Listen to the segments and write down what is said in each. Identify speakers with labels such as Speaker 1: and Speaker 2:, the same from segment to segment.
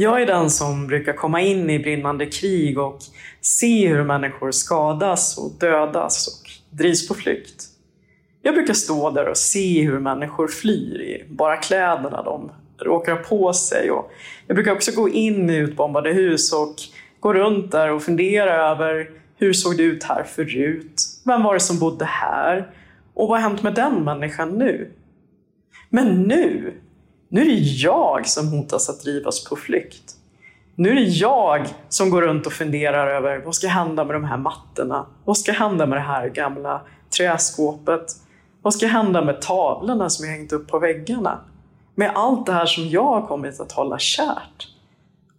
Speaker 1: Jag är den som brukar komma in i brinnande krig och se hur människor skadas och dödas och drivs på flykt. Jag brukar stå där och se hur människor flyr i bara kläderna de råkar ha på sig. Och jag brukar också gå in i utbombade hus och gå runt där och fundera över hur såg det ut här förut? Vem var det som bodde här? Och vad har hänt med den människan nu? Men nu, nu är det jag som hotas att drivas på flykt. Nu är det jag som går runt och funderar över vad ska hända med de här mattorna? Vad ska hända med det här gamla träskåpet? Vad ska hända med tavlorna som jag hängt upp på väggarna? Med allt det här som jag har kommit att hålla kärt.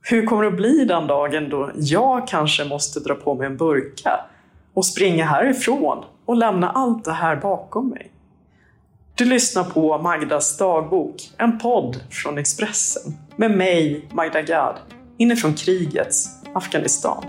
Speaker 1: Hur kommer det att bli den dagen då jag kanske måste dra på mig en burka och springa härifrån och lämna allt det här bakom mig? Du lyssnar på Magdas dagbok, en podd från Expressen med mig, Magda Gad, inifrån krigets Afghanistan.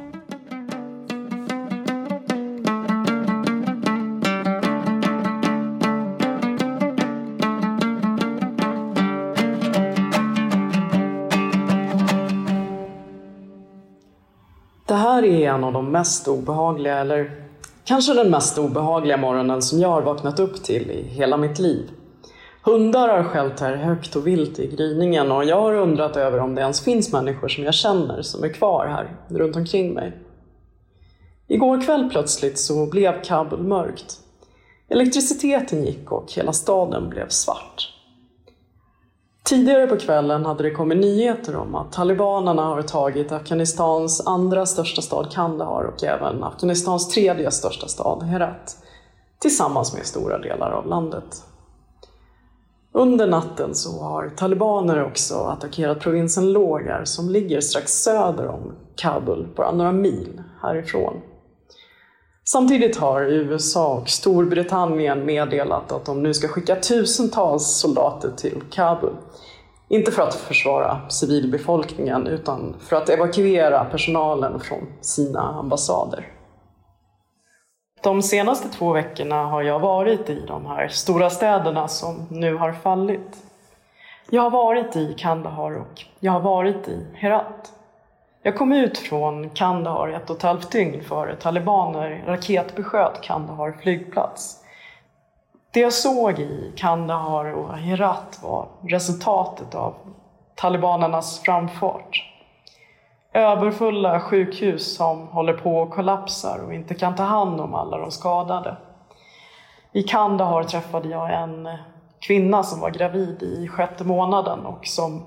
Speaker 1: Det här är en av de mest obehagliga, eller kanske den mest obehagliga morgonen som jag har vaknat upp till i hela mitt liv. Hundar har skällt här högt och vilt i gryningen och jag har undrat över om det ens finns människor som jag känner som är kvar här runt omkring mig. Igår kväll plötsligt så blev Kabul mörkt. Elektriciteten gick och hela staden blev svart. Tidigare på kvällen hade det kommit nyheter om att talibanerna har tagit Afghanistans andra största stad Kandahar och även Afghanistans tredje största stad Herat tillsammans med stora delar av landet. Under natten så har talibaner också attackerat provinsen Logar som ligger strax söder om Kabul, bara några mil härifrån. Samtidigt har USA och Storbritannien meddelat att de nu ska skicka tusentals soldater till Kabul. Inte för att försvara civilbefolkningen utan för att evakuera personalen från sina ambassader. De senaste två veckorna har jag varit i de här stora städerna som nu har fallit. Jag har varit i Kandahar och jag har varit i Herat. Jag kom ut från Kandahar ett och ett halvt dygn före talibaner raketbesköt Kandahar flygplats. Det jag såg i Kandahar och Herat var resultatet av talibanernas framfart. Överfulla sjukhus som håller på att kollapsa och inte kan ta hand om alla de skadade. I Kandahar träffade jag en kvinna som var gravid i sjätte månaden och som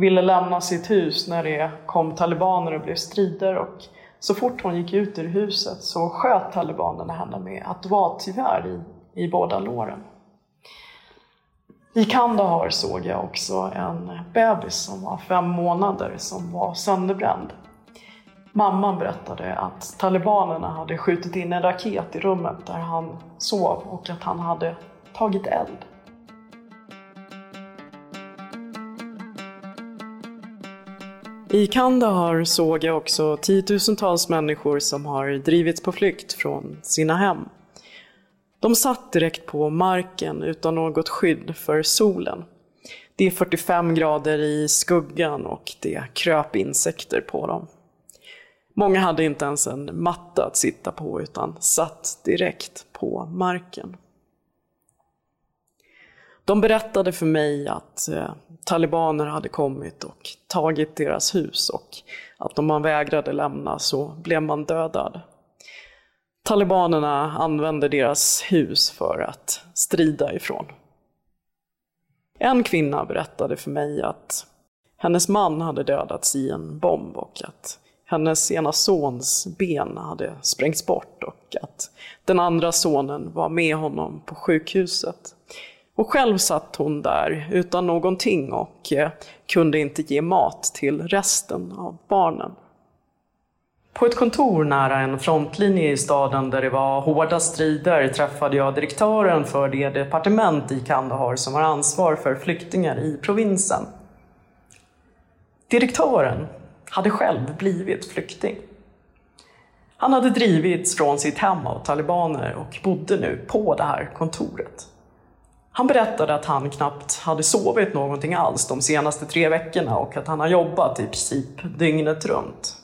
Speaker 1: ville lämna sitt hus när det kom talibaner och blev strider. Och så fort hon gick ut ur huset så sköt talibanerna henne med automatgevär i, i båda låren. I Kandahar såg jag också en bebis som var fem månader som var sönderbränd. Mamman berättade att talibanerna hade skjutit in en raket i rummet där han sov och att han hade tagit eld. I Kandahar såg jag också tiotusentals människor som har drivits på flykt från sina hem. De satt direkt på marken utan något skydd för solen. Det är 45 grader i skuggan och det kröp insekter på dem. Många hade inte ens en matta att sitta på utan satt direkt på marken. De berättade för mig att eh, talibaner hade kommit och tagit deras hus och att om man vägrade lämna så blev man dödad. Talibanerna använde deras hus för att strida ifrån. En kvinna berättade för mig att hennes man hade dödats i en bomb och att hennes ena sons ben hade sprängts bort och att den andra sonen var med honom på sjukhuset. Och själv satt hon där utan någonting och eh, kunde inte ge mat till resten av barnen. På ett kontor nära en frontlinje i staden där det var hårda strider träffade jag direktören för det departement i Kandahar som har ansvar för flyktingar i provinsen. Direktören hade själv blivit flykting. Han hade drivits från sitt hem av talibaner och bodde nu på det här kontoret. Han berättade att han knappt hade sovit någonting alls de senaste tre veckorna och att han har jobbat i princip dygnet runt.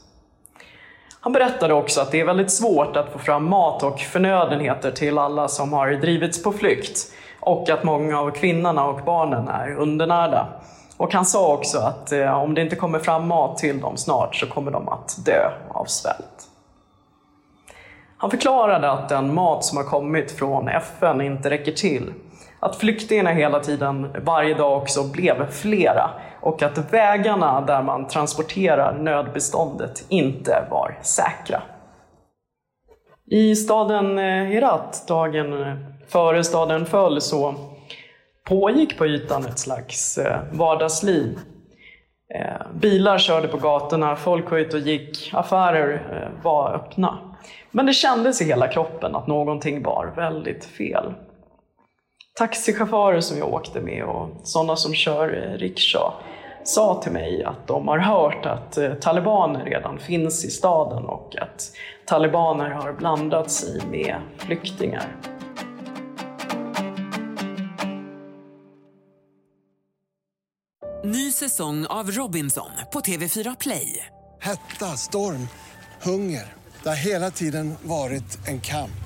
Speaker 1: Han berättade också att det är väldigt svårt att få fram mat och förnödenheter till alla som har drivits på flykt och att många av kvinnorna och barnen är undernärda. Och han sa också att eh, om det inte kommer fram mat till dem snart så kommer de att dö av svält. Han förklarade att den mat som har kommit från FN inte räcker till. Att flyktingarna hela tiden, varje dag också, blev flera och att vägarna där man transporterar nödbeståndet inte var säkra. I staden eh, Herat, dagen eh, före staden föll, så pågick på ytan ett slags eh, vardagsliv. Bilar körde på gatorna, folk var ute och gick, affärer var öppna. Men det kändes i hela kroppen att någonting var väldigt fel. Taxichaufförer som jag åkte med och sådana som kör rikscha sa till mig att de har hört att eh, talibaner redan finns i staden och att talibaner har blandat sig med flyktingar.
Speaker 2: Ny säsong av Robinson på TV4 Play.
Speaker 3: Hetta, storm, hunger. Det har hela tiden varit en kamp.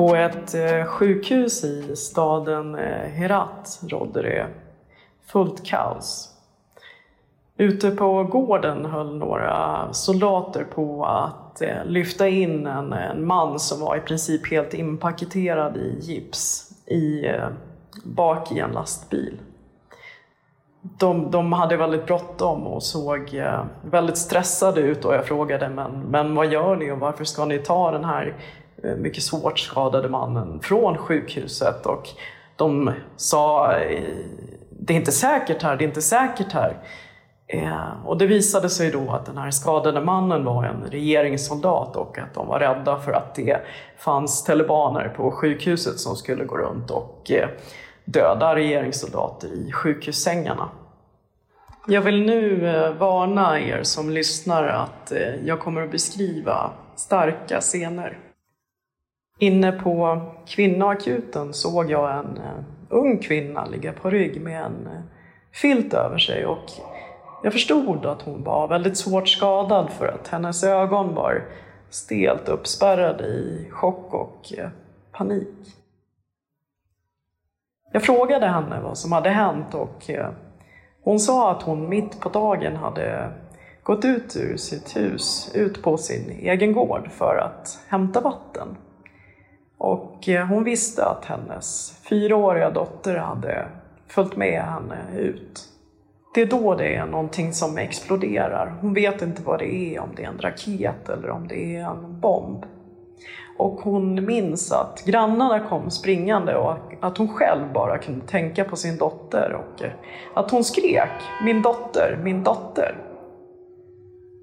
Speaker 1: På ett eh, sjukhus i staden eh, Herat rådde det fullt kaos. Ute på gården höll några soldater på att eh, lyfta in en, en man som var i princip helt inpaketerad i gips i, bak i en lastbil. De, de hade väldigt bråttom och såg väldigt stressade ut och jag frågade men, men vad gör ni och varför ska ni ta den här Eh, mycket svårt skadade mannen från sjukhuset och de sa eh, det är inte säkert här, det är inte säkert här. Eh, och det visade sig då att den här skadade mannen var en regeringssoldat och att de var rädda för att det fanns talibaner på sjukhuset som skulle gå runt och döda regeringssoldater i sjukhussängarna. Jag vill nu varna er som lyssnar att jag kommer att beskriva starka scener. Inne på kvinnoakuten såg jag en eh, ung kvinna ligga på rygg med en eh, filt över sig och jag förstod att hon var väldigt svårt skadad för att hennes ögon var stelt uppspärrade i chock och eh, panik. Jag frågade henne vad som hade hänt och hon sa att hon mitt på dagen hade gått ut ur sitt hus, ut på sin egen gård för att hämta vatten. Och eh, hon visste att hennes fyraåriga dotter hade följt med henne ut. Det är då det är någonting som exploderar. Hon vet inte vad det är, om det är en raket eller om det är en bomb. Och hon minns att grannarna kom springande och att hon själv bara kunde tänka på sin dotter och eh, att hon skrek ”min dotter, min dotter”.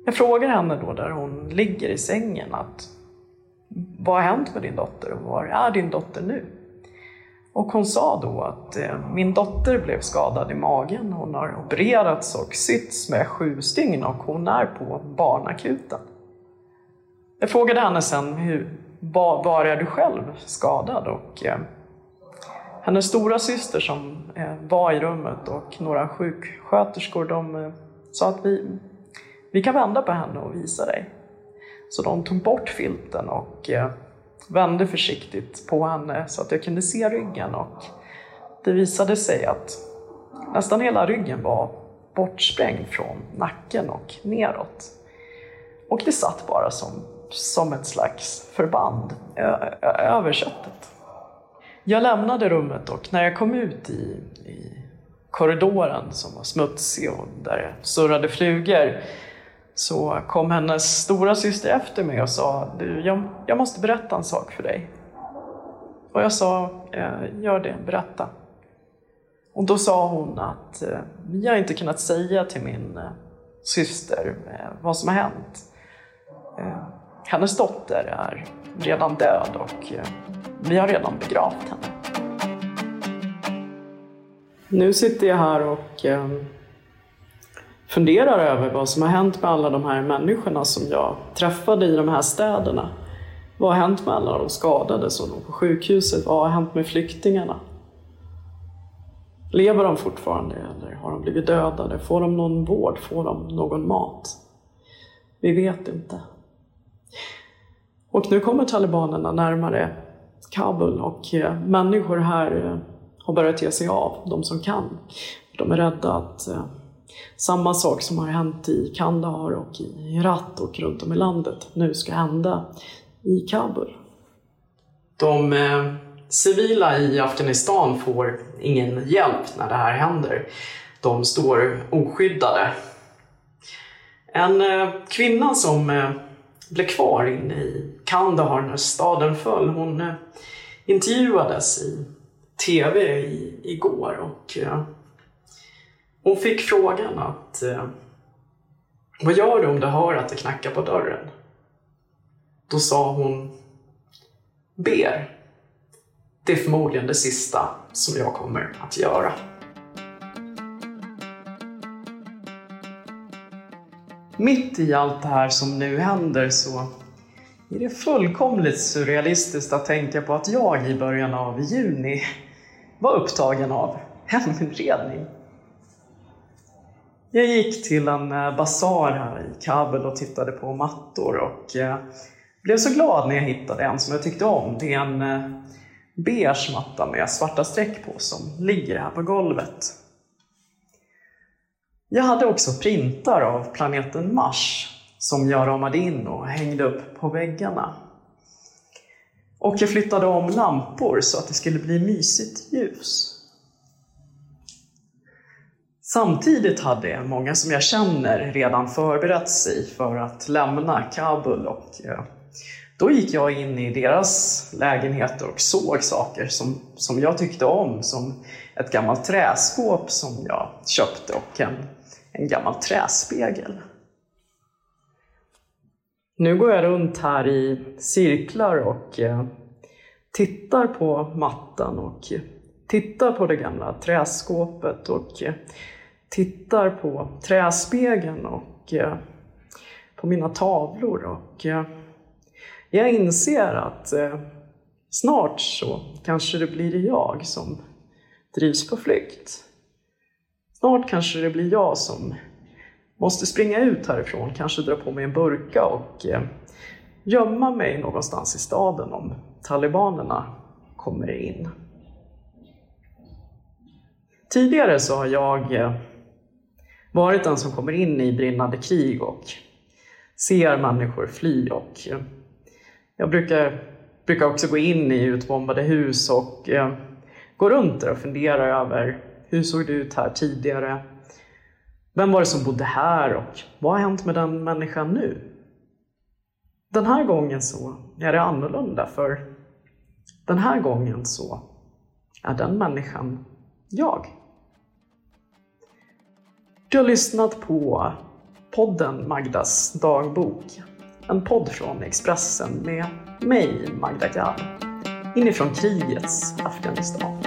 Speaker 1: Jag frågar henne då där hon ligger i sängen att vad har hänt med din dotter och var är din dotter nu? Och hon sa då att eh, min dotter blev skadad i magen. Hon har opererats och sytts med sju stygn och hon är på barnakuten. Jag frågade henne sen, hur, var, var är du själv skadad? Och eh, hennes stora syster som eh, var i rummet och några sjuksköterskor de eh, sa att vi, vi kan vända på henne och visa dig. Så de tog bort filten och eh, vände försiktigt på henne så att jag kunde se ryggen och det visade sig att nästan hela ryggen var bortsprängd från nacken och neråt. Och det satt bara som, som ett slags förband över köttet. Jag lämnade rummet och när jag kom ut i, i korridoren som var smutsig och där det surrade flugor så kom hennes stora syster efter mig och sa du, jag, jag måste berätta en sak för dig. Och jag sa, eh, gör det, berätta. Och då sa hon att eh, vi har inte kunnat säga till min eh, syster vad som har hänt. Hennes dotter är redan död och vi har redan begravt henne. Nu sitter jag här och funderar över vad som har hänt med alla de här människorna som jag träffade i de här städerna. Vad har hänt med alla de skadade som låg på sjukhuset? Vad har hänt med flyktingarna? Lever de fortfarande eller har de blivit dödade? Får de någon vård? Får de någon mat? Vi vet inte. Och nu kommer talibanerna närmare Kabul och eh, människor här eh, har börjat ge sig av, de som kan. De är rädda att eh, samma sak som har hänt i Kandahar och i Herat och runt om i landet nu ska hända i Kabul. De eh, civila i Afghanistan får ingen hjälp när det här händer. De står oskyddade. En eh, kvinna som eh, blev kvar inne i Kandahar när staden föll, hon eh, intervjuades i TV i, igår och eh, hon fick frågan att eh, Vad gör du om du hör att det knackar på dörren? Då sa hon Ber. Det är förmodligen det sista som jag kommer att göra. Mitt i allt det här som nu händer så är det fullkomligt surrealistiskt att tänka på att jag i början av juni var upptagen av heminredning. Jag gick till en eh, basar här i Kabul och tittade på mattor och eh, blev så glad när jag hittade en som jag tyckte om. Det är en eh, beige matta med svarta streck på som ligger här på golvet. Jag hade också printar av planeten Mars som jag ramade in och hängde upp på väggarna. Och jag flyttade om lampor så att det skulle bli mysigt ljus. Samtidigt hade många som jag känner redan förberett sig för att lämna Kabul och eh, då gick jag in i deras lägenheter och såg saker som, som jag tyckte om, som ett gammalt träskåp som jag köpte och en, en gammal träspegel. Nu går jag runt här i cirklar och eh, tittar på mattan och eh, tittar på det gamla träskåpet och tittar på träspegeln och eh, på mina tavlor och eh, jag inser att eh, snart så kanske det blir jag som drivs på flykt. Snart kanske det blir jag som måste springa ut härifrån, kanske dra på mig en burka och gömma mig någonstans i staden om talibanerna kommer in. Tidigare så har jag varit den som kommer in i brinnande krig och ser människor fly och eh, jag brukar, brukar också gå in i utbombade hus och eh, gå runt där och fundera över hur såg det ut här tidigare? Vem var det som bodde här och vad har hänt med den människan nu? Den här gången så är det annorlunda för den här gången så är den människan jag. Du har lyssnat på podden Magdas dagbok. En podd från Expressen med mig, Magda Gall, inifrån krigets Afghanistan.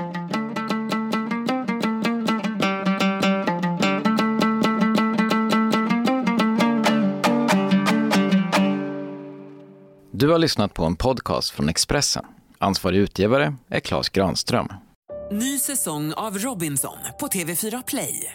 Speaker 4: Du har lyssnat på en podcast från Expressen. Ansvarig utgivare är Klas Granström.
Speaker 2: Ny säsong av Robinson på TV4 Play.